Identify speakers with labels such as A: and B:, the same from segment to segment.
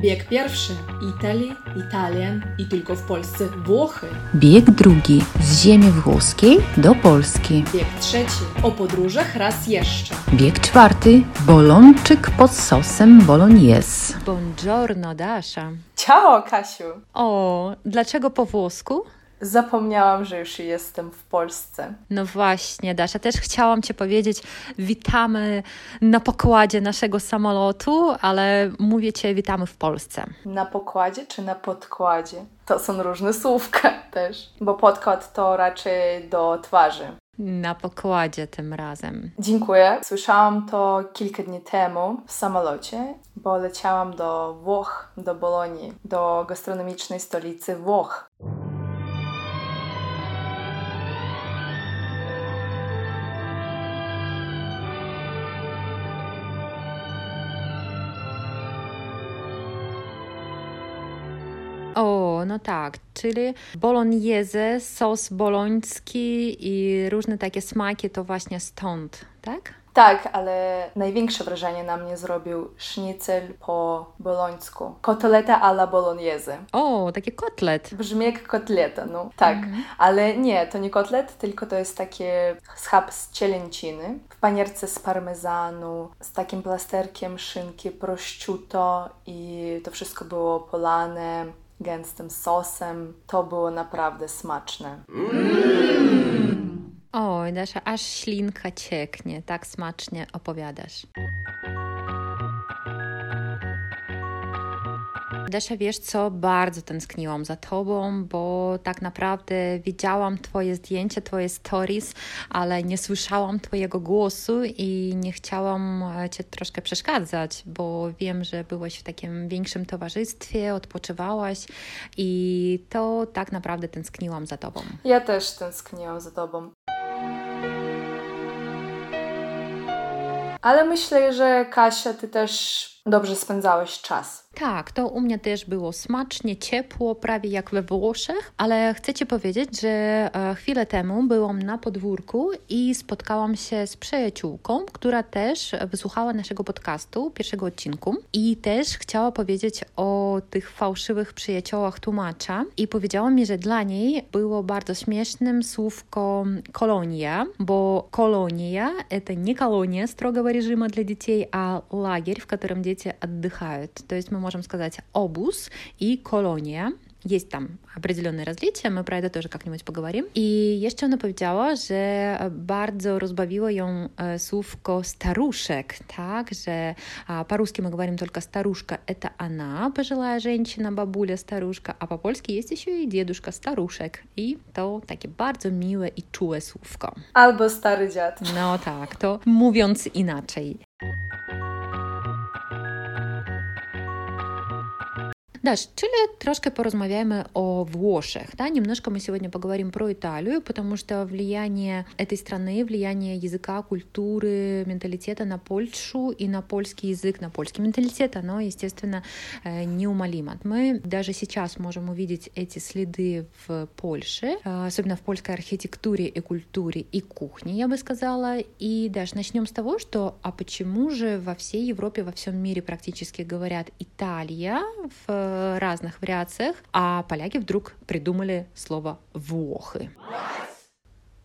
A: Bieg pierwszy Italii, Italian i tylko w Polsce Włochy.
B: Bieg drugi z ziemi włoskiej do Polski.
A: Bieg trzeci o podróżach raz jeszcze.
B: Bieg czwarty bolonczyk pod sosem bolognese.
C: Buongiorno, Dasza.
D: Ciao, Kasiu!
C: O, dlaczego po włosku?
D: Zapomniałam, że już jestem w Polsce.
C: No właśnie, Dasza, też chciałam Cię powiedzieć, witamy na pokładzie naszego samolotu, ale mówię Cię, witamy w Polsce.
D: Na pokładzie czy na podkładzie? To są różne słówka też, bo podkład to raczej do twarzy.
C: Na pokładzie tym razem.
D: Dziękuję. Słyszałam to kilka dni temu w samolocie, bo leciałam do Włoch, do Bolonii, do gastronomicznej stolicy Włoch.
C: O, no tak, czyli bolognese, sos boloński i różne takie smaki to właśnie stąd, tak?
D: Tak, ale największe wrażenie na mnie zrobił sznicel po bolońsku. Kotleta alla bolognese.
C: O, taki kotlet.
D: Brzmi jak kotleta, no tak. Ale nie, to nie kotlet, tylko to jest takie schab z cielęciny w panierce z parmezanu, z takim plasterkiem szynki prosciutto i to wszystko było polane gęstym sosem. To było naprawdę smaczne.
C: Oj, Dasza, aż ślinka cieknie, tak smacznie opowiadasz. Dasza, wiesz co, bardzo tęskniłam za Tobą, bo tak naprawdę widziałam Twoje zdjęcia, Twoje stories, ale nie słyszałam Twojego głosu i nie chciałam e, Cię troszkę przeszkadzać, bo wiem, że byłeś w takim większym towarzystwie, odpoczywałaś i to tak naprawdę tęskniłam za Tobą.
D: Ja też tęskniłam za tobą. Ale myślę, że Kasia, ty też dobrze spędzałeś czas.
C: Tak, to u mnie też było smacznie, ciepło, prawie jak we Włoszech, ale chcę Ci powiedzieć, że e, chwilę temu byłam na podwórku i spotkałam się z przyjaciółką, która też wysłuchała naszego podcastu, pierwszego odcinku i też chciała powiedzieć o tych fałszywych przyjaciołach tłumacza i powiedziała mi, że dla niej było bardzo śmiesznym słówko kolonia, bo kolonia to nie kolonia strogego reżimu dla dzieci, a lagier, w którym dzieci дети отдыхают. То есть мы можем сказать обуз и колония. Jest tam определенные различия, мы про это тоже как-нибудь поговорим. I jeszcze ona powiedziała, że bardzo rozbawiło ją słówko staruszek, tak, że по-русски мы говорим только старушка, это она, пожилая женщина, бабуля, старушка, a по-польски есть еще и дедушка, старушек. I to takie bardzo miłe i czułe słówko.
D: Albo stary dziad.
C: No tak, to mówiąc inaczej. Даш, чили трошки порозмовляем о Вошах, да, немножко мы сегодня поговорим про Италию, потому что влияние этой страны, влияние языка, культуры, менталитета на Польшу и на польский язык, на польский менталитет, оно, естественно, неумолимо. Мы даже сейчас можем увидеть эти следы в Польше, особенно в польской архитектуре и культуре и кухне, я бы сказала. И даже начнем с того, что а почему же во всей Европе, во всем мире практически говорят Италия в разных вариациях, а поляки вдруг придумали слово «Włochy».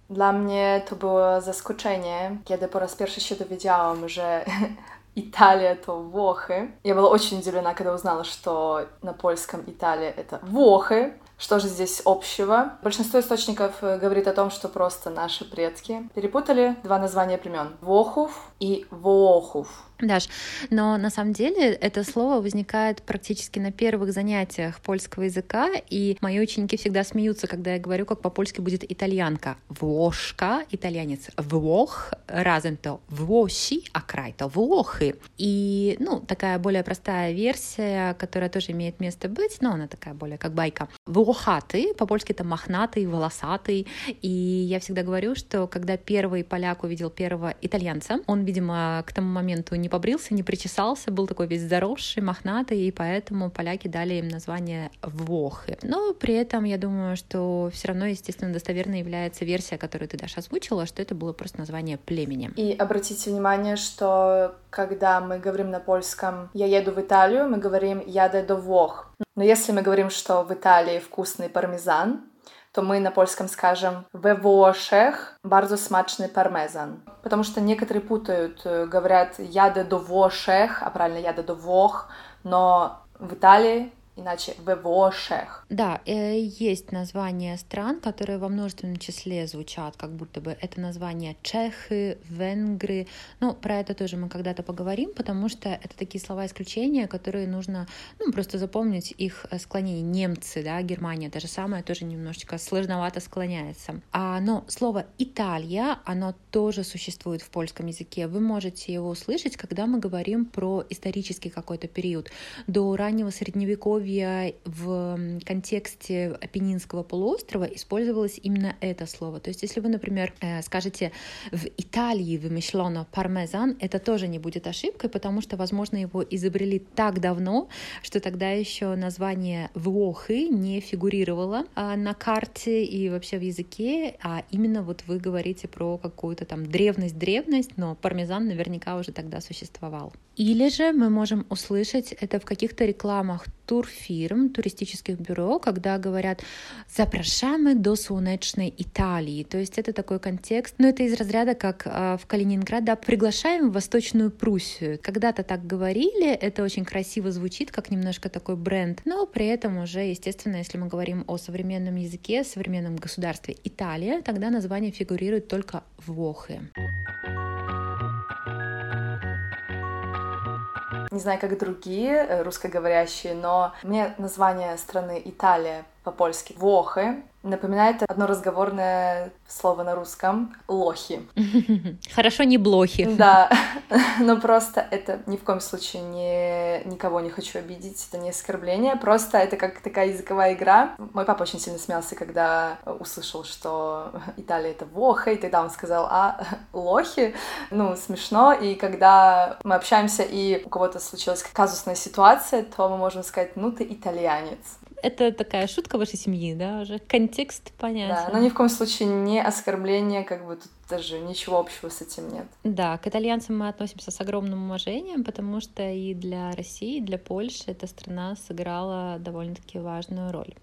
D: Dla mnie to było zaskoczenie, kiedy po raz pierwszy się dowiedziałam, że Италия то Вохы. Я была очень удивлена, когда узнала, что на польском Италия это Вохы. Что же здесь общего? Большинство источников говорит о том, что просто наши предки перепутали два названия племен. Вохув и Воохув.
C: Даш, но на самом деле это слово возникает практически на первых занятиях польского языка, и мои ученики всегда смеются, когда я говорю, как по-польски будет итальянка. Вошка, итальянец. Вох, разом то Воши, а край то Вохы. И, ну, такая более простая версия, которая тоже имеет место быть, но она такая более как байка. Вохатый, по-польски это мохнатый, волосатый. И я всегда говорю, что когда первый поляк увидел первого итальянца, он, видимо, к тому моменту не побрился, не причесался, был такой весь заросший, мохнатый, и поэтому поляки дали им название Вохы. Но при этом я думаю, что все равно, естественно, достоверной является версия, которую ты, Даша, озвучила, что это было просто название племени.
D: И обратите внимание, что когда мы говорим на польском «я еду в Италию», мы говорим «jadę до Вох». Но если мы говорим, что в Италии вкусный пармезан, то мы на польском скажем «we Włoszech bardzo smaczny parmezan». Потому что некоторые путают, э, говорят «jadę до Włoszech», а правильно «jadę до Вох», но в Италии иначе в Вошех.
C: Да, э, есть названия стран, которые во множественном числе звучат, как будто бы это название Чехи, Венгры. Ну, про это тоже мы когда-то поговорим, потому что это такие слова исключения, которые нужно ну, просто запомнить их э, склонение. Немцы, да, Германия, то же самое, тоже немножечко сложновато склоняется. А, но слово Италия, оно тоже существует в польском языке. Вы можете его услышать, когда мы говорим про исторический какой-то период. До раннего средневековья Средневековья в контексте Апеннинского полуострова использовалось именно это слово. То есть, если вы, например, э, скажете в Италии вымышлено пармезан, это тоже не будет ошибкой, потому что, возможно, его изобрели так давно, что тогда еще название Вохы не фигурировало а, на карте и вообще в языке, а именно вот вы говорите про какую-то там древность-древность, но пармезан наверняка уже тогда существовал. Или же мы можем услышать это в каких-то рекламах турфирм, туристических бюро, когда говорят «запрашamy до солнечной Италии». То есть это такой контекст, но это из разряда, как э, в Калининград, да, «приглашаем в Восточную Пруссию». Когда-то так говорили, это очень красиво звучит, как немножко такой бренд, но при этом уже, естественно, если мы говорим о современном языке, современном государстве Италия, тогда название фигурирует только в Вохе.
D: Не знаю, как другие э, русскоговорящие, но мне название страны Италия по-польски Вохы напоминает одно разговорное слово на русском — лохи.
C: Хорошо, не блохи.
D: Да, но просто это ни в коем случае не, никого не хочу обидеть, это не оскорбление, просто это как такая языковая игра. Мой папа очень сильно смеялся, когда услышал, что Италия — это Воха, и тогда он сказал, а, лохи? Ну, смешно, и когда мы общаемся, и у кого-то случилась казусная ситуация, то мы можем сказать, ну, ты итальянец
C: это такая шутка вашей семьи, да, уже контекст понятен.
D: Да, но ни в коем случае не оскорбление, как бы тут даже ничего общего с этим нет.
C: Да, к итальянцам мы относимся с огромным уважением, потому что и для России, и для Польши эта страна сыграла довольно-таки важную роль.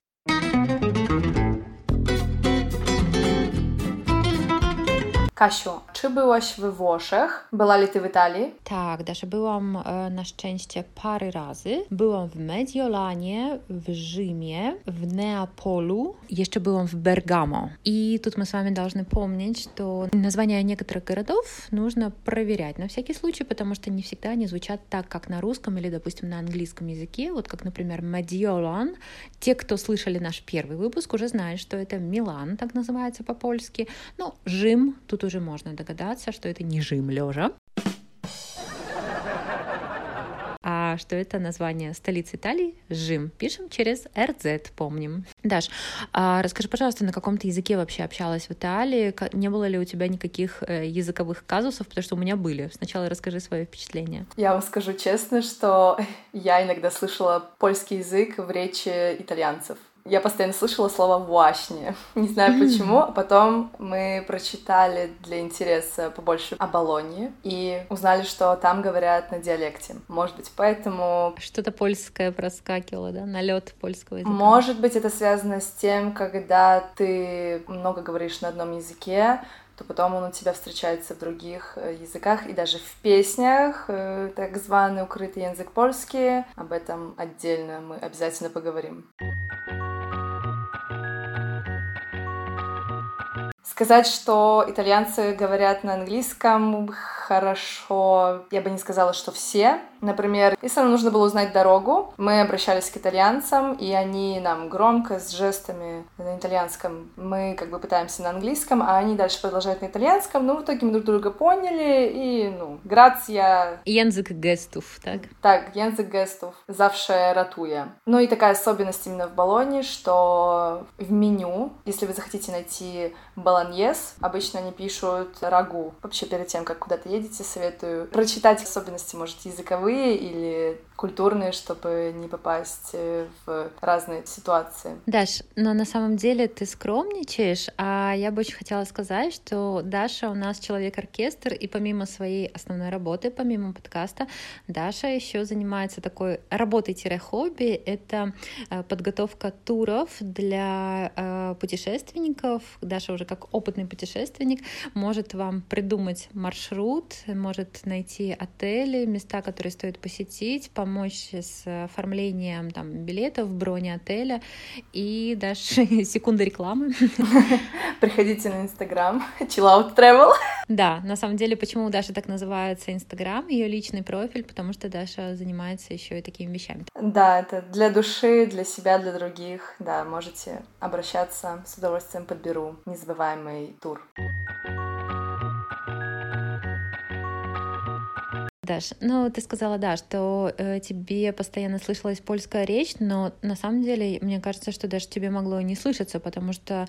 D: Kasiu, czy byłaś we Włoszech? Była li ty w Italii?
C: Tak, Dasza, byłam na szczęście parę razy. Byłam w Mediolanie, w Rzymie, w Neapolu, jeszcze byłam в Бергамо. И тут мы с вами должны помнить, что названия некоторых городов нужно проверять на всякий случай, потому что не всегда они звучат так, как на русском или, допустим, на английском языке. Вот как, например, Медиолан. Те, кто слышали наш первый выпуск, уже знают, что это Милан, так называется по-польски. Ну, Жим, тут уже можно догадаться, что это не жим лежа, а что это название столицы Италии Жим. Пишем через РЗ, помним. Даш, а расскажи, пожалуйста, на каком ты языке вообще общалась в Италии? Не было ли у тебя никаких э, языковых казусов? Потому что у меня были. Сначала расскажи свои впечатления.
D: Я вам скажу честно, что я иногда слышала польский язык в речи итальянцев я постоянно слышала слово «вуашни». Не знаю почему. А потом мы прочитали для интереса побольше о Болонье и узнали, что там говорят на диалекте. Может быть, поэтому...
C: Что-то польское проскакивало, да? Налет польского языка.
D: Может быть, это связано с тем, когда ты много говоришь на одном языке, то потом он у тебя встречается в других э, языках и даже в песнях, э, так званый укрытый язык польский. Об этом отдельно мы обязательно поговорим. Сказать, что итальянцы говорят на английском хорошо, я бы не сказала, что все. Например, если нам нужно было узнать дорогу, мы обращались к итальянцам, и они нам громко, с жестами на итальянском, мы как бы пытаемся на английском, а они дальше продолжают на итальянском, ну, в итоге мы друг друга поняли, и, ну, грация...
C: Язык гестов, так?
D: Так, язык гестов, завше ратуя. Ну и такая особенность именно в Болоне, что в меню, если вы захотите найти баланьес, обычно они пишут рагу. Вообще перед тем, как куда-то едете, поедете, советую прочитать особенности, может, языковые или культурные, чтобы не попасть э, в разные ситуации.
C: Даш, но на самом деле ты скромничаешь, а я бы очень хотела сказать, что Даша у нас человек-оркестр, и помимо своей основной работы, помимо подкаста, Даша еще занимается такой работой-хобби, это э, подготовка туров для э, путешественников. Даша уже как опытный путешественник может вам придумать маршрут, может найти отели, места, которые стоит посетить, помочь с оформлением там, билетов, брони отеля и даже секунды рекламы.
D: Приходите на Инстаграм, Chill Out Travel.
C: Да, на самом деле, почему у Даши так называется Инстаграм, ее личный профиль, потому что Даша занимается еще и такими вещами.
D: Да, это для души, для себя, для других. Да, можете обращаться, с удовольствием подберу незабываемый тур.
C: Даш, ну ты сказала, да, что э, тебе постоянно слышалась польская речь, но на самом деле мне кажется, что даже тебе могло не слышаться, потому что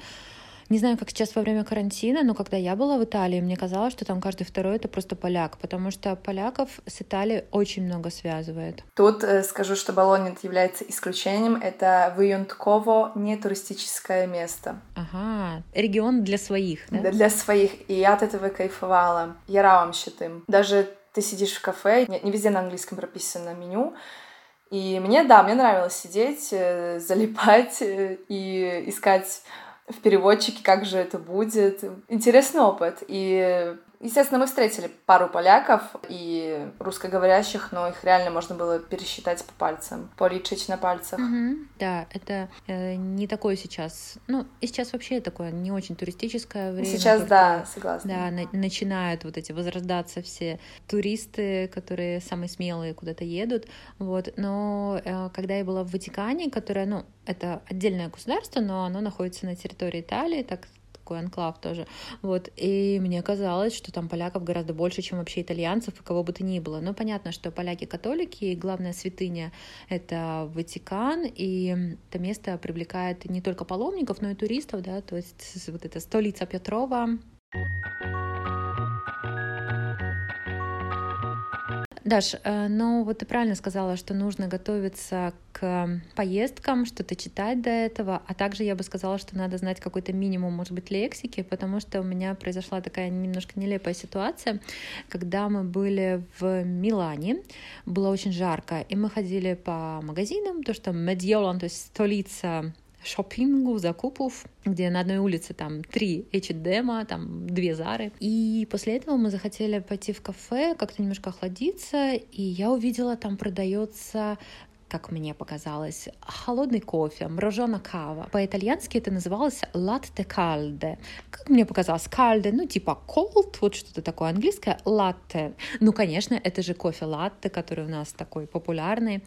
C: не знаю, как сейчас во время карантина, но когда я была в Италии, мне казалось, что там каждый второй это просто поляк, потому что поляков с Италией очень много связывает.
D: Тут э, скажу, что Болонит является исключением. Это выюнтково не туристическое место.
C: Ага, регион для своих, да?
D: Да, для своих. И я от этого кайфовала. Я равам считым. Даже ты сидишь в кафе, не, не везде на английском прописано меню, и мне, да, мне нравилось сидеть, э, залипать э, и искать в переводчике, как же это будет. Интересный опыт. И Естественно, мы встретили пару поляков и русскоговорящих, но их реально можно было пересчитать по пальцам, поличить на пальцах.
C: Mm-hmm. Да, это э, не такое сейчас. Ну, и сейчас вообще такое не очень туристическое время.
D: Сейчас, только, да, согласна.
C: Да, на- начинают вот эти возрождаться все туристы, которые самые смелые куда-то едут. Вот. Но э, когда я была в Ватикане, которое, ну, это отдельное государство, но оно находится на территории Италии, так такой анклав тоже. Вот, и мне казалось, что там поляков гораздо больше, чем вообще итальянцев и кого бы то ни было. Но понятно, что поляки католики, и главная святыня — это Ватикан, и это место привлекает не только паломников, но и туристов, да, то есть вот эта столица Петрова. Даш, э, ну вот ты правильно сказала, что нужно готовиться к поездкам, что-то читать до этого, а также я бы сказала, что надо знать какой-то минимум, может быть, лексики, потому что у меня произошла такая немножко нелепая ситуация, когда мы были в Милане, было очень жарко, и мы ходили по магазинам, то что Медьолан, то есть столица шопингу, закупов, где на одной улице там три H&M, там две Зары. И после этого мы захотели пойти в кафе, как-то немножко охладиться, и я увидела, там продается как мне показалось, холодный кофе, мороженая кава. По-итальянски это называлось латте кальде. Как мне показалось, кальде, ну типа cold, вот что-то такое английское, латте. Ну, конечно, это же кофе латте, который у нас такой популярный.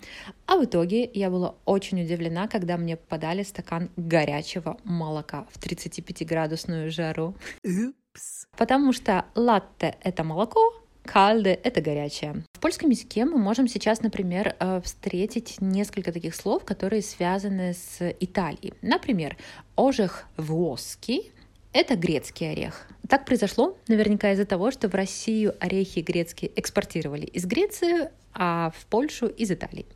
C: А в итоге я была очень удивлена, когда мне подали стакан горячего молока в 35-градусную жару. Упс. Потому что латте — это молоко, Кальде — это горячее. В польском языке мы можем сейчас, например, э, встретить несколько таких слов, которые связаны с Италией. Например, ожех вłoski — это грецкий орех. Так произошло наверняка из-за того, что в Россию орехи грецкие экспортировали из Греции, а в Польшу из Италии.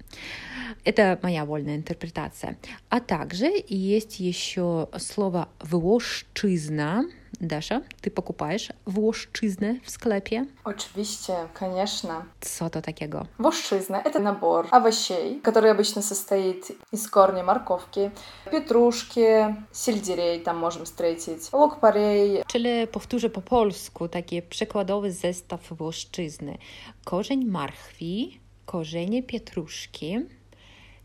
C: Это моя вольная интерпретация. А также есть еще слово «вłoszczyzna», Даша, ты покупаешь włoszczyznę в скlepie?
D: Oczywiście, конечно.
C: Co to takiego?
D: Włoszczyzna — это набор овощей, который обычно состоит из корня морковки, петрушки, сельдерей там можем встретить, лук-порей.
C: Czyli powtórzę po polsku taki przykładowy zestaw włoszczyzny. Korzeń marchwi, korzenie pietruszki,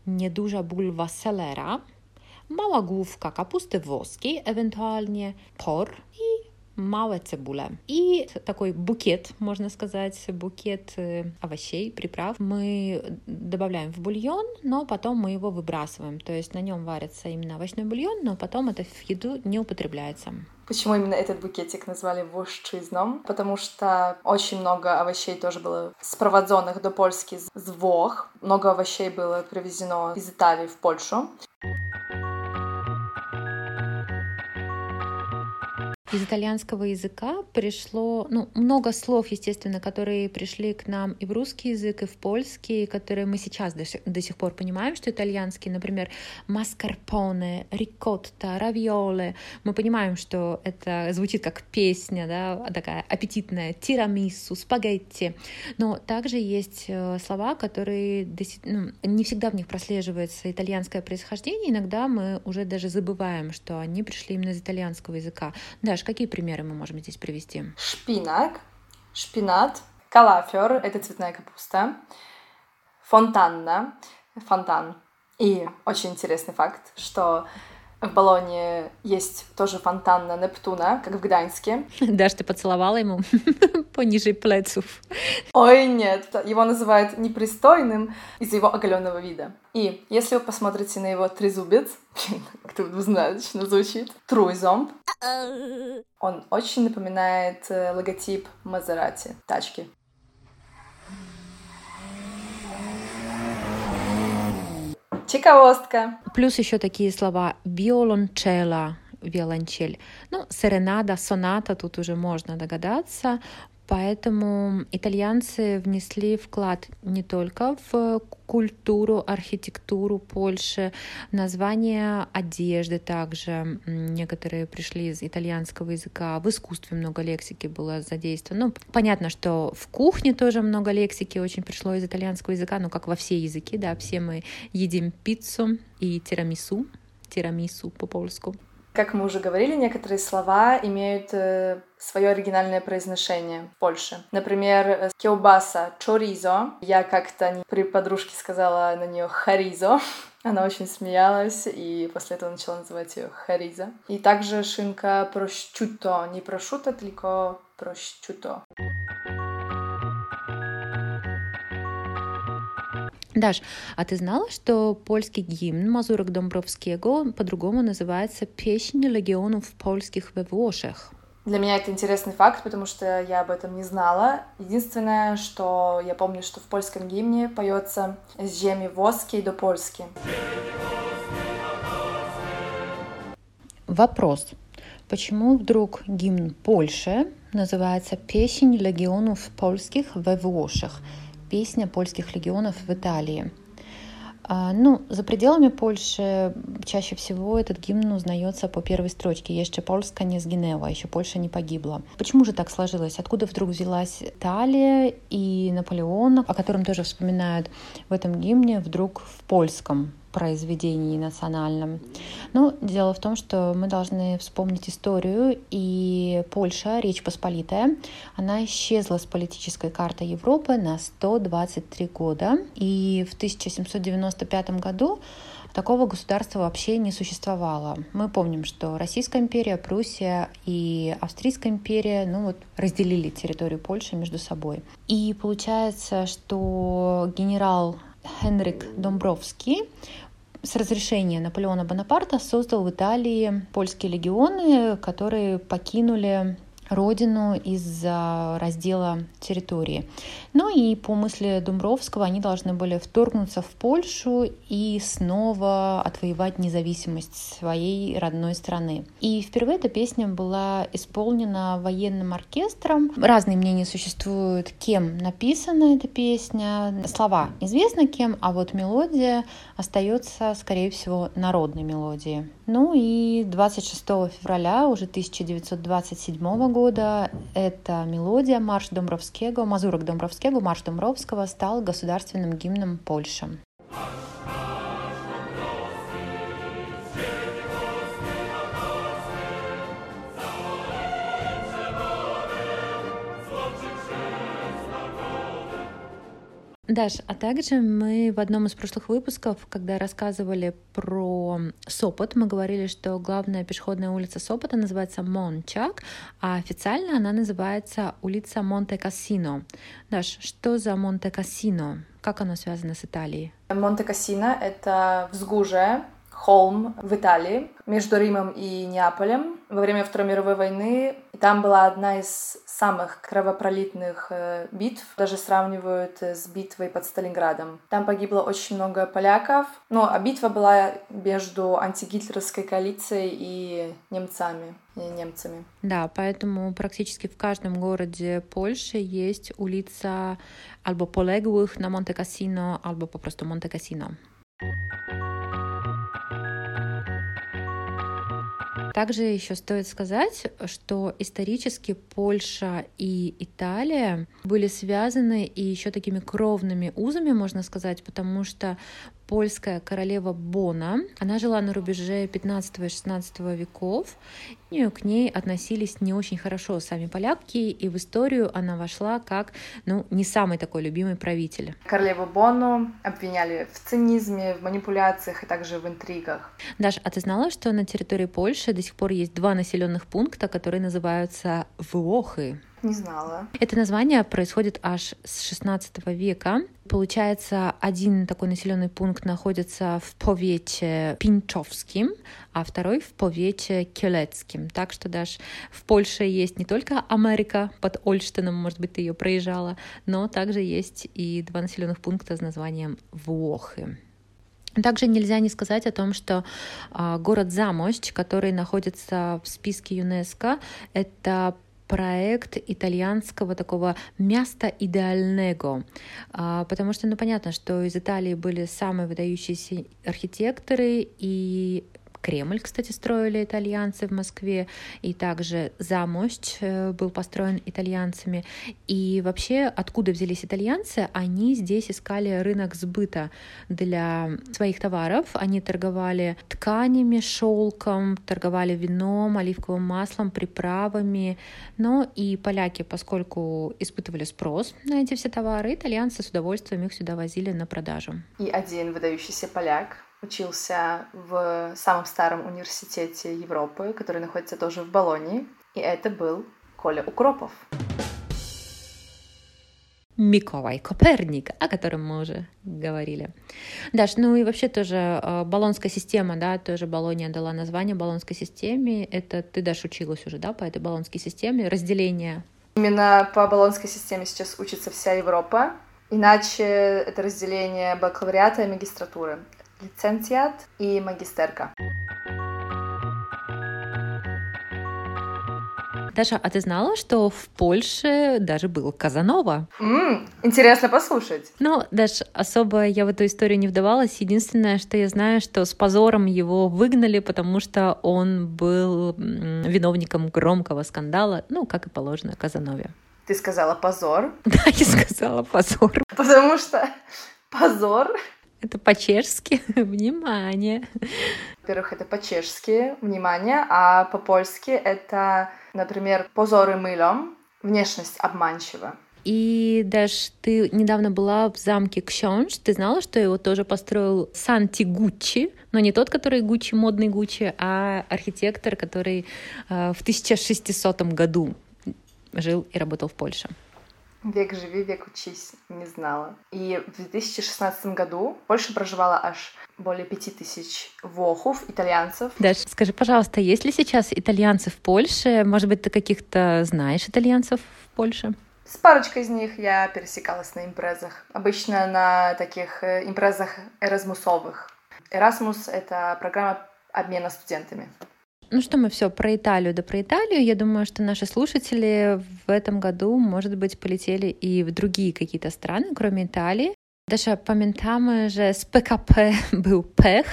C: nieduża bulwa selera, mała główka kapusty włoskiej, ewentualnie por i małe cebule. И такой букет, можно сказать, букет овощей, приправ мы добавляем в бульон, но потом мы его выбрасываем. То есть на нем варится именно овощной бульон, но потом это в еду не употребляется.
D: Почему именно этот букетик назвали вошчизном? Потому что очень много овощей тоже было спроводзенных до Польски с Вох. Много овощей было привезено из Италии в Польшу.
C: Из итальянского языка пришло, ну, много слов, естественно, которые пришли к нам и в русский язык, и в польский, которые мы сейчас до, до сих пор понимаем, что итальянский, например, маскарпоне, рикотта, равиоле. Мы понимаем, что это звучит как песня, да, такая аппетитная, тирамису, спагетти. Но также есть э, слова, которые ну, не всегда в них прослеживается итальянское происхождение. Иногда мы уже даже забываем, что они пришли именно из итальянского языка. Даш, какие примеры мы можем здесь привести?
D: Шпинак, шпинат, калафер — это цветная капуста, фонтанна, фонтан. И очень интересный факт, что в Болоне есть тоже фонтан на Нептуна, как в Гданьске.
C: Даш, ты поцеловала ему пониже плецов?
D: Ой, нет, его называют непристойным из-за его оголенного вида. И если вы посмотрите на его трезубец, как-то двузначно звучит, труйзомб, он очень напоминает э, логотип Мазерати, тачки. Чиковостка.
C: Плюс еще такие слова violoncello, виолончель. Ну, серенада, соната, тут уже можно догадаться. Поэтому итальянцы внесли вклад не только в культуру, архитектуру Польши, название одежды также. Некоторые пришли из итальянского языка. В искусстве много лексики было задействовано. Ну, понятно, что в кухне тоже много лексики очень пришло из итальянского языка, ну, как во все языки, да, все мы едим пиццу и тирамису, тирамису по-польску.
D: Как мы уже говорили, некоторые слова имеют э, свое оригинальное произношение в Польше. Например, э, кеубаса чоризо. Я как-то при подружке сказала на нее харизо. Она очень смеялась, и после этого начала называть ее Хариза. И также шинка прощуто. Не прошуто, только прощуто.
C: Даш, а ты знала, что польский гимн Мазурок Домбровского по-другому называется «Песнь легионов польских во Вошах»?
D: Для меня это интересный факт, потому что я об этом не знала. Единственное, что я помню, что в польском гимне поется «С земи воски до польски».
C: Вопрос. Почему вдруг гимн Польши называется «Песнь легионов польских во Вошах»? Песня польских легионов в Италии. А, ну, за пределами Польши чаще всего этот гимн узнается по первой строчке «Еще Польска не сгинела», еще Польша не погибла. Почему же так сложилось? Откуда вдруг взялась Италия и Наполеон, о котором тоже вспоминают в этом гимне, вдруг в польском произведении национальном. Но дело в том, что мы должны вспомнить историю, и Польша, Речь Посполитая, она исчезла с политической карты Европы на 123 года, и в 1795 году такого государства вообще не существовало. Мы помним, что Российская империя, Пруссия и Австрийская империя ну вот, разделили территорию Польши между собой. И получается, что генерал Хенрик Домбровский с разрешения Наполеона Бонапарта создал в Италии польские легионы, которые покинули родину из-за раздела территории. Ну и по мысли Думбровского они должны были вторгнуться в Польшу и снова отвоевать независимость своей родной страны. И впервые эта песня была исполнена военным оркестром. Разные мнения существуют, кем написана эта песня. Слова известно кем, а вот мелодия остается, скорее всего, народной мелодией. Ну и 26 февраля уже 1927 года эта мелодия «Марш Домбровского», «Мазурок Домбровского», «Марш Домбровского» стал государственным гимном Польши. Даш, а также мы в одном из прошлых выпусков, когда рассказывали про Сопот, мы говорили, что главная пешеходная улица Сопота называется Мончак, а официально она называется улица Монте-Кассино. Даш, что за Монте-Кассино? Как оно связано с Италией?
D: Монте-Кассино — это взгужие, холм в Италии между Римом и Неаполем. Во время Второй мировой войны И там была одна из самых кровопролитных э, битв, даже сравнивают э, с битвой под Сталинградом. Там погибло очень много поляков, ну, а битва была между антигитлеровской коалицией и немцами. И немцами.
C: Да, поэтому практически в каждом городе Польши есть улица albo poległych na Monte Cassino, albo prostu Monte Cassino. Также еще стоит сказать, что исторически Польша и Италия были связаны и еще такими кровными узами, можно сказать, потому что польская королева Бона. Она жила на рубеже 15 и 16 веков. К ней относились не очень хорошо сами поляки, и в историю она вошла как ну, не самый такой любимый правитель.
D: Королеву Бону обвиняли в цинизме, в манипуляциях и также в интригах.
C: Даша, а ты знала, что на территории Польши до сих пор есть два населенных пункта, которые называются Влохы?
D: Не знала.
C: Это название происходит аж с 16 века. Получается, один такой населенный пункт находится в повете Пинчовским, а второй в повете Келецким. Так что даже в Польше есть не только Америка под Ольштином, может быть, ты ее проезжала, но также есть и два населенных пункта с названием Влохы. Также нельзя не сказать о том, что э, город Замощ, который находится в списке ЮНЕСКО, это проект итальянского такого места идеального, потому что, ну, понятно, что из Италии были самые выдающиеся архитекторы, и Кремль, кстати, строили итальянцы в Москве, и также Замощ э, был построен итальянцами. И вообще, откуда взялись итальянцы? Они здесь искали рынок сбыта для своих товаров. Они торговали тканями, шелком, торговали вином, оливковым маслом, приправами. Но и поляки, поскольку испытывали спрос на эти все товары, итальянцы с удовольствием их сюда возили на продажу.
D: И один выдающийся поляк учился в самом старом университете Европы, который находится тоже в Болонии, и это был Коля Укропов.
C: Миколай Коперник, о котором мы уже говорили. Даш, ну и вообще тоже э, Болонская система, да, тоже Болония дала название Болонской системе. Это ты, Даш, училась уже, да, по этой Болонской системе, разделение?
D: Именно по Болонской системе сейчас учится вся Европа. Иначе это разделение бакалавриата и магистратуры лицензиат и магистерка.
C: Даша, а ты знала, что в Польше даже был Казанова?
D: Mm, интересно послушать.
C: Ну, Даша, особо я в эту историю не вдавалась. Единственное, что я знаю, что с позором его выгнали, потому что он был виновником громкого скандала, ну, как и положено Казанове.
D: Ты сказала позор?
C: Да, я сказала позор.
D: Потому что позор
C: это по-чешски «внимание».
D: Во-первых, это по-чешски «внимание», а по-польски это, например, «позоры мылом», «внешность обманчива».
C: И даже ты недавно была в замке Ксёнж. Ты знала, что его тоже построил Санти Гуччи, но не тот, который Гуччи, модный Гуччи, а архитектор, который э, в 1600 году жил и работал в Польше.
D: Век живи, век учись, не знала. И в 2016 году в Польше проживало аж более пяти тысяч вохов, итальянцев.
C: Даш, скажи, пожалуйста, есть ли сейчас итальянцы в Польше? Может быть, ты каких-то знаешь итальянцев в Польше?
D: С парочкой из них я пересекалась на импрезах. Обычно на таких э, импрезах эразмусовых. Erasmus — это программа обмена студентами.
C: Ну что мы все про Италию да про Италию. Я думаю, что наши слушатели в этом году, может быть, полетели и в другие какие-то страны, кроме Италии. Даша, pamiętamy, że z PKP был пех,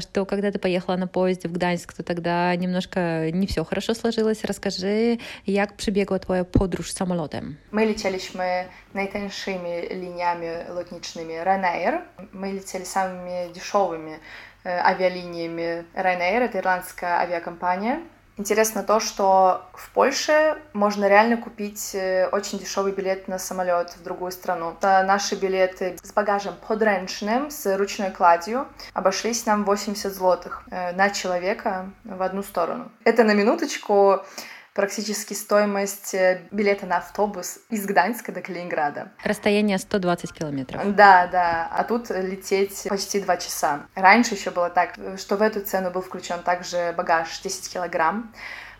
C: что когда ты поехала на поезде в Гданьск, то тогда немножко не все хорошо сложилось. Расскажи, jak przebiegła twoja podróż samolotem?
D: Мы летелищmy najtańszymi liniami lotniczymi Ryanair. Мы летели самыми дешевыми Э, авиалиниями Ryanair, это ирландская авиакомпания. Интересно то, что в Польше можно реально купить э, очень дешевый билет на самолет в другую страну. Это наши билеты с багажем подренчным, с ручной кладью, обошлись нам 80 злотых э, на человека в одну сторону. Это на минуточку практически стоимость э, билета на автобус из Гданьска до Калининграда.
C: Расстояние 120 километров.
D: Да, да, а тут лететь почти два часа. Раньше еще было так, что в эту цену был включен также багаж 10 килограмм,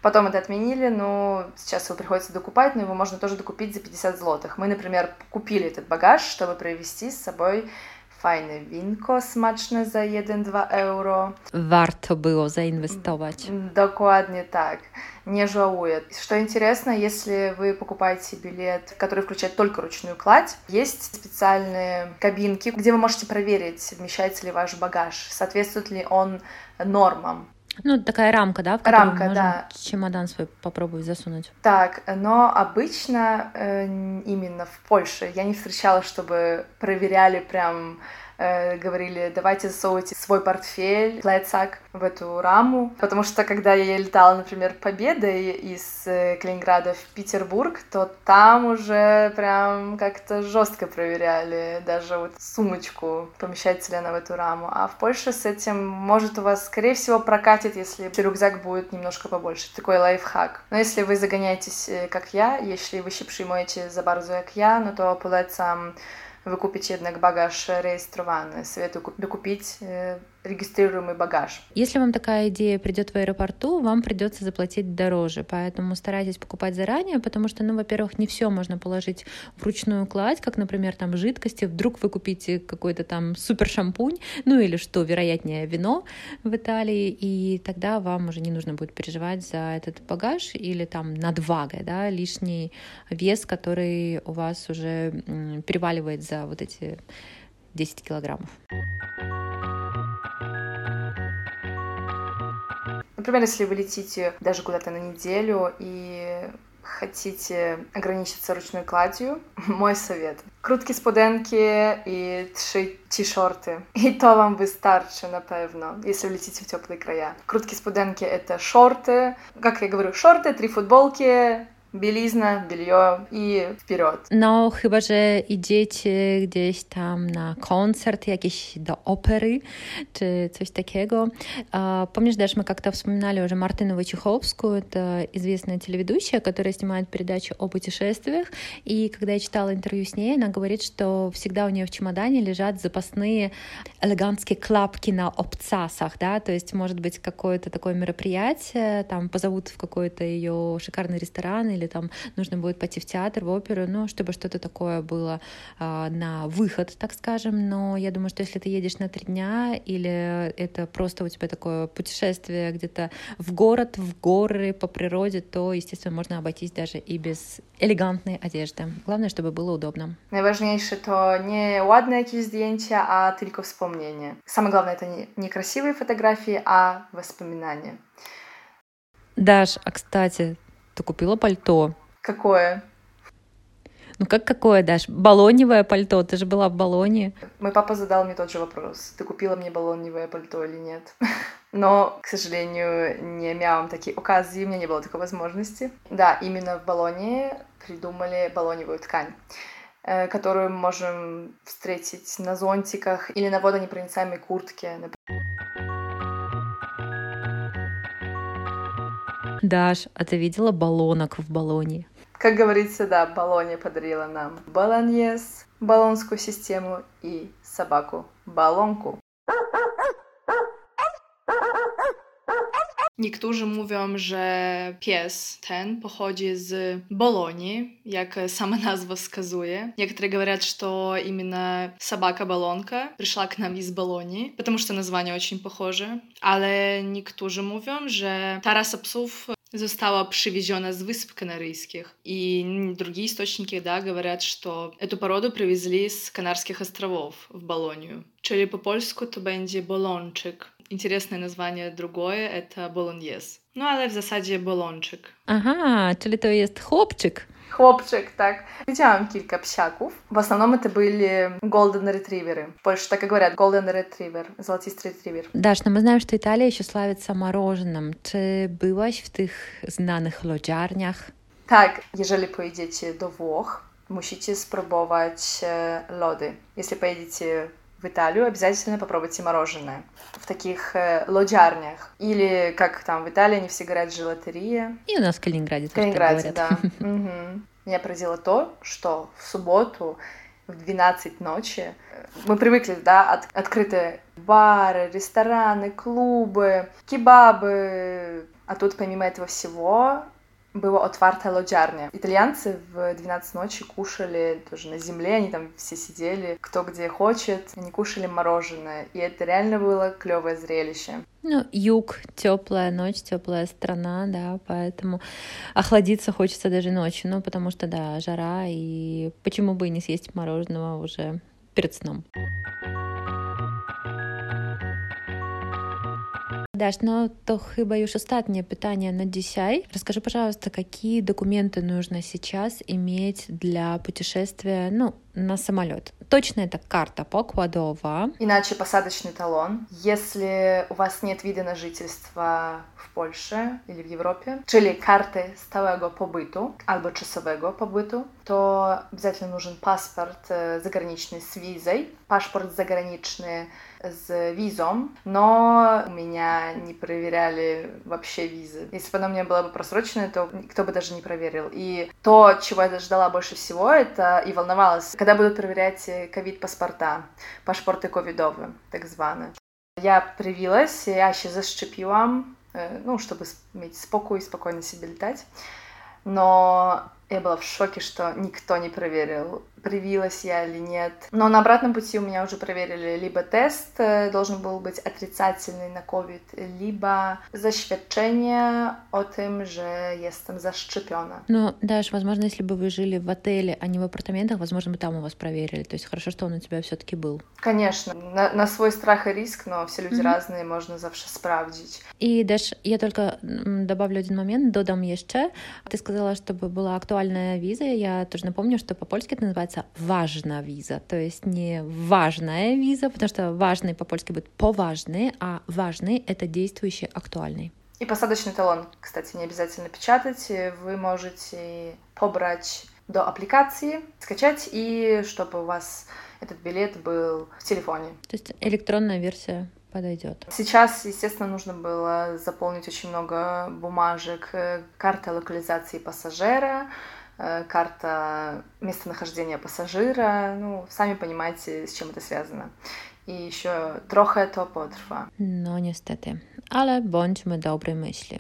D: Потом это отменили, но сейчас его приходится докупать, но его можно тоже докупить за 50 злотых. Мы, например, купили этот багаж, чтобы привезти с собой fajne winko smaczne za 1-2 euro.
C: Warto było zainwestować.
D: Dokładnie tak. Не żałuję. Что интересно, если вы покупаете билет, который включает только ручную кладь, есть специальные кабинки, где вы можете проверить, вмещается ли ваш багаж, соответствует ли он нормам.
C: Ну, такая рамка, да, в рамка, можно да. чемодан свой попробовать засунуть.
D: Так, но обычно э, именно в Польше я не встречала, чтобы проверяли прям Э, говорили, давайте засовывайте свой портфель, плецак в эту раму, потому что когда я летала, например, Победой из э, Калининграда в Петербург, то там уже прям как-то жестко проверяли даже вот сумочку, помещается ли она в эту раму. А в Польше с этим может у вас, скорее всего, прокатит, если рюкзак будет немножко побольше. Такой лайфхак. Но если вы загоняетесь, э, как я, если вы się przyjmujecie za bardzo jak ja, no to polecam wykupić jednak bagaż rejestrowany. Советую докупить регистрируемый багаж.
C: Если вам такая идея придет в аэропорту, вам придется заплатить дороже, поэтому старайтесь покупать заранее, потому что, ну, во-первых, не все можно положить в ручную кладь, как, например, там жидкости, вдруг вы купите какой-то там супер шампунь, ну или что, вероятнее, вино в Италии, и тогда вам уже не нужно будет переживать за этот багаж или там надвага, да, лишний вес, который у вас уже переваливает за вот эти 10 килограммов.
D: Например, если вы летите даже куда-то на неделю и хотите ограничиться ручной кладью, мой совет. Spodenki i trzy t-shirty. I to wam wystarczy na pewno, jeśli lecicie w теплые края. Krótkie spodenki это шорты. Как я говорю, шорты, три футболки, білізна, белье і вперед.
C: No, chyba, że idziecie gdzieś tam na koncert jakiś do opery, czy coś takiego. Помнишь, даже мы как-то вспоминали уже Мартину Вачеховскую, это известная телеведущая, которая снимает передачи о путешествиях, и когда я читала интервью с ней, она говорит, что всегда у нее в чемодане лежат запасные элегантские клапки на обцасах, да, то есть может быть какое-то такое мероприятие, там позовут в какой-то ее шикарный ресторан или там нужно будет пойти в театр, в оперу, ну, чтобы что-то такое было а, на выход, так скажем. Но я думаю, что если ты едешь на три дня или это просто у тебя такое путешествие где-то в город, в горы, по природе, то, естественно, можно обойтись даже и без элегантной одежды. Главное, чтобы было удобно.
D: Najważniejsze to nie ładne jakieś zdjęcia, a tylko wspomnienie. Самое главное это не, не красивые фотографии, а воспоминания.
C: Даш, а кстати, ты купила пальто.
D: Какое?
C: Ну как какое, Даш? Балоневое пальто? Ты же была в Болоне.
D: Мой папа задал мне тот же вопрос. Ты купила мне балоневое пальто или нет? Но, к сожалению, не miałam takiej okazji, у меня не было такой возможности. Да, именно в Болоне придумали балоневую ткань которую мы можем встретить на зонтиках или на водонепроницаемой куртке.
C: Даш, а ты видела баллонок в баллоне?
D: Как говорится, да, Болония подарила нам баланьес, баллонскую систему и собаку балонку. Niektórzy mówią, że pies ten pochodzi z Bolonii, jak sama nazwa wskazuje. Niektórzy говорят, что именно собака-баллонка пришла к нам из Болонии, потому что название очень похоже. Ale niektórzy mówią, że ta rasa psów została przywieziona z Wysp Kanaryjskich. И другие источники, да, говорят, что эту породу привезли с Канарских островов в Болонию. Czyli по польsku to będzie bolonczyk. Интересное название другое — это болоньез. Ну, ale w zasadzie bolonczyk.
C: Aha, czyli to jest chłopczyk.
D: Chłopczyk, tak. Widziałam kilka psiaków. W основном это были golden retrieverы. В Польше так и говорят, golden retriever, золотистый ретривер.
C: Даш, но мы знаем, что Италия еще славится мороженым. Czy byłaś w tych znanych lodziarniach?
D: Tak, jeżeli pojedziecie do Włoch, musicie spróbować lody. Jeśli pojedziecie в Италию, обязательно попробуйте мороженое в таких э, лоджарнях. Или, как там в Италии, они все говорят, желатерия.
C: И у нас в Калининграде
D: В Калининграде, да. Меня поразило то, что в субботу в 12 ночи э, мы привыкли, да, от, открытые бары, рестораны, клубы, кебабы, А тут, помимо этого всего, была отварта лоджарня. Итальянцы в 12 ночи кушали тоже на земле, они там все сидели, кто где хочет, они кушали мороженое, и это реально было клевое зрелище.
C: Ну, юг, теплая ночь, теплая страна, да, поэтому охладиться хочется даже ночью, ну, потому что, да, жара, и почему бы и не съесть мороженого уже перед сном. Даш, no to chyba już ostatnie pytanie na dzisiaj. Расскажи, пожалуйста, какие документы нужно сейчас иметь для путешествия, ну, на самолет. Точно это карта покладова.
D: Иначе посадочный талон. Если у вас нет вида на жительство w Polsce или w Европе, czyli karty stałego pobytu albo czasowego pobytu, to обязательно нужен паспорт заграничный с визой, паспорт заграничный с визом, но у меня не проверяли вообще визы. Если бы она у меня была бы просроченная, то никто бы даже не проверил. И то, чего я ждала больше всего, это и волновалась, когда будут проверять ковид-паспорта, пашпорty covidowe, tak zwane. Ja привилась, я się zaszczepiłam, ну, чтобы иметь спокой, спокойно себе летать. Но я была в шоке, что никто не проверил, привилась я или нет. Но на обратном пути у меня уже проверили либо тест должен был быть отрицательный на COVID, либо zaświadczenie о том, że jestem zaszczepiona.
C: Ну, Даш, возможно, если бы вы жили в отеле, а не в апартаментах, возможно, бы там у вас проверили. То есть хорошо, что он у тебя все-таки был.
D: Конечно, на, на свой страх и риск, но все люди mm-hmm. разные, можно zawsze sprawdzić.
C: И, Даш, я только добавлю один момент, додам еще. Ты сказала, чтобы была актуальна актуальная виза. Я тоже напомню, что по-польски это называется важная виза, то есть не важная виза, потому что важный по-польски будет поважный, а важный — это действующий, актуальный.
D: И посадочный талон, кстати, не обязательно печатать. Вы можете побрать до аппликации, скачать, и чтобы у вас этот билет был в телефоне.
C: То есть электронная версия подойдет.
D: Сейчас, естественно, нужно было заполнить очень много бумажек, э, карта локализации пассажира, карта местонахождения пассажира. Ну, сами понимаете, с чем это связано. I еще trochę to potrwa.
C: No niestety, ale bądźmy dobrej myśli.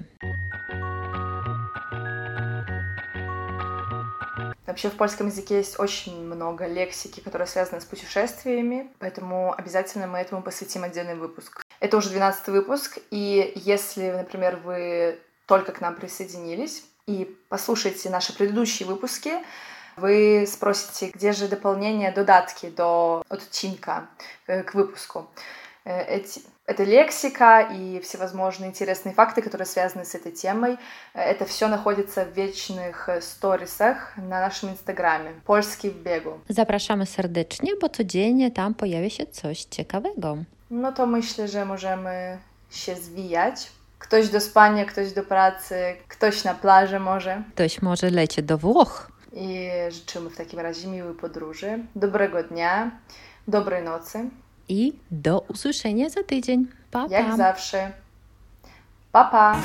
D: Вообще в польском языке есть очень много лексики, которые связаны с путешествиями, поэтому обязательно мы этому посвятим отдельный выпуск. Это уже 12 выпуск, и если, например, вы только к нам присоединились и послушаете наши предыдущие выпуски, вы спросите, где же дополнение додатки до отчинка э, к выпуску. Э, эти, это лексика и всевозможные интересные факты, которые связаны с этой темой. Это все находится в вечных сторисах на нашym Instagramie. Polski w biegu.
C: Zapraszamy serdecznie, bo codziennie tam pojawia się coś ciekawego.
D: No to myślę, że możemy się zwijać. Ktoś do spania, ktoś do pracy, ktoś na plaży może.
C: Ktoś może leci do Włoch.
D: I życzymy w takim razie miłej podróży, dobrego dnia, dobrej nocy.
C: i do usłyszenia za tydzień. Pa, pa.
D: Jak zawsze. Pa, pa.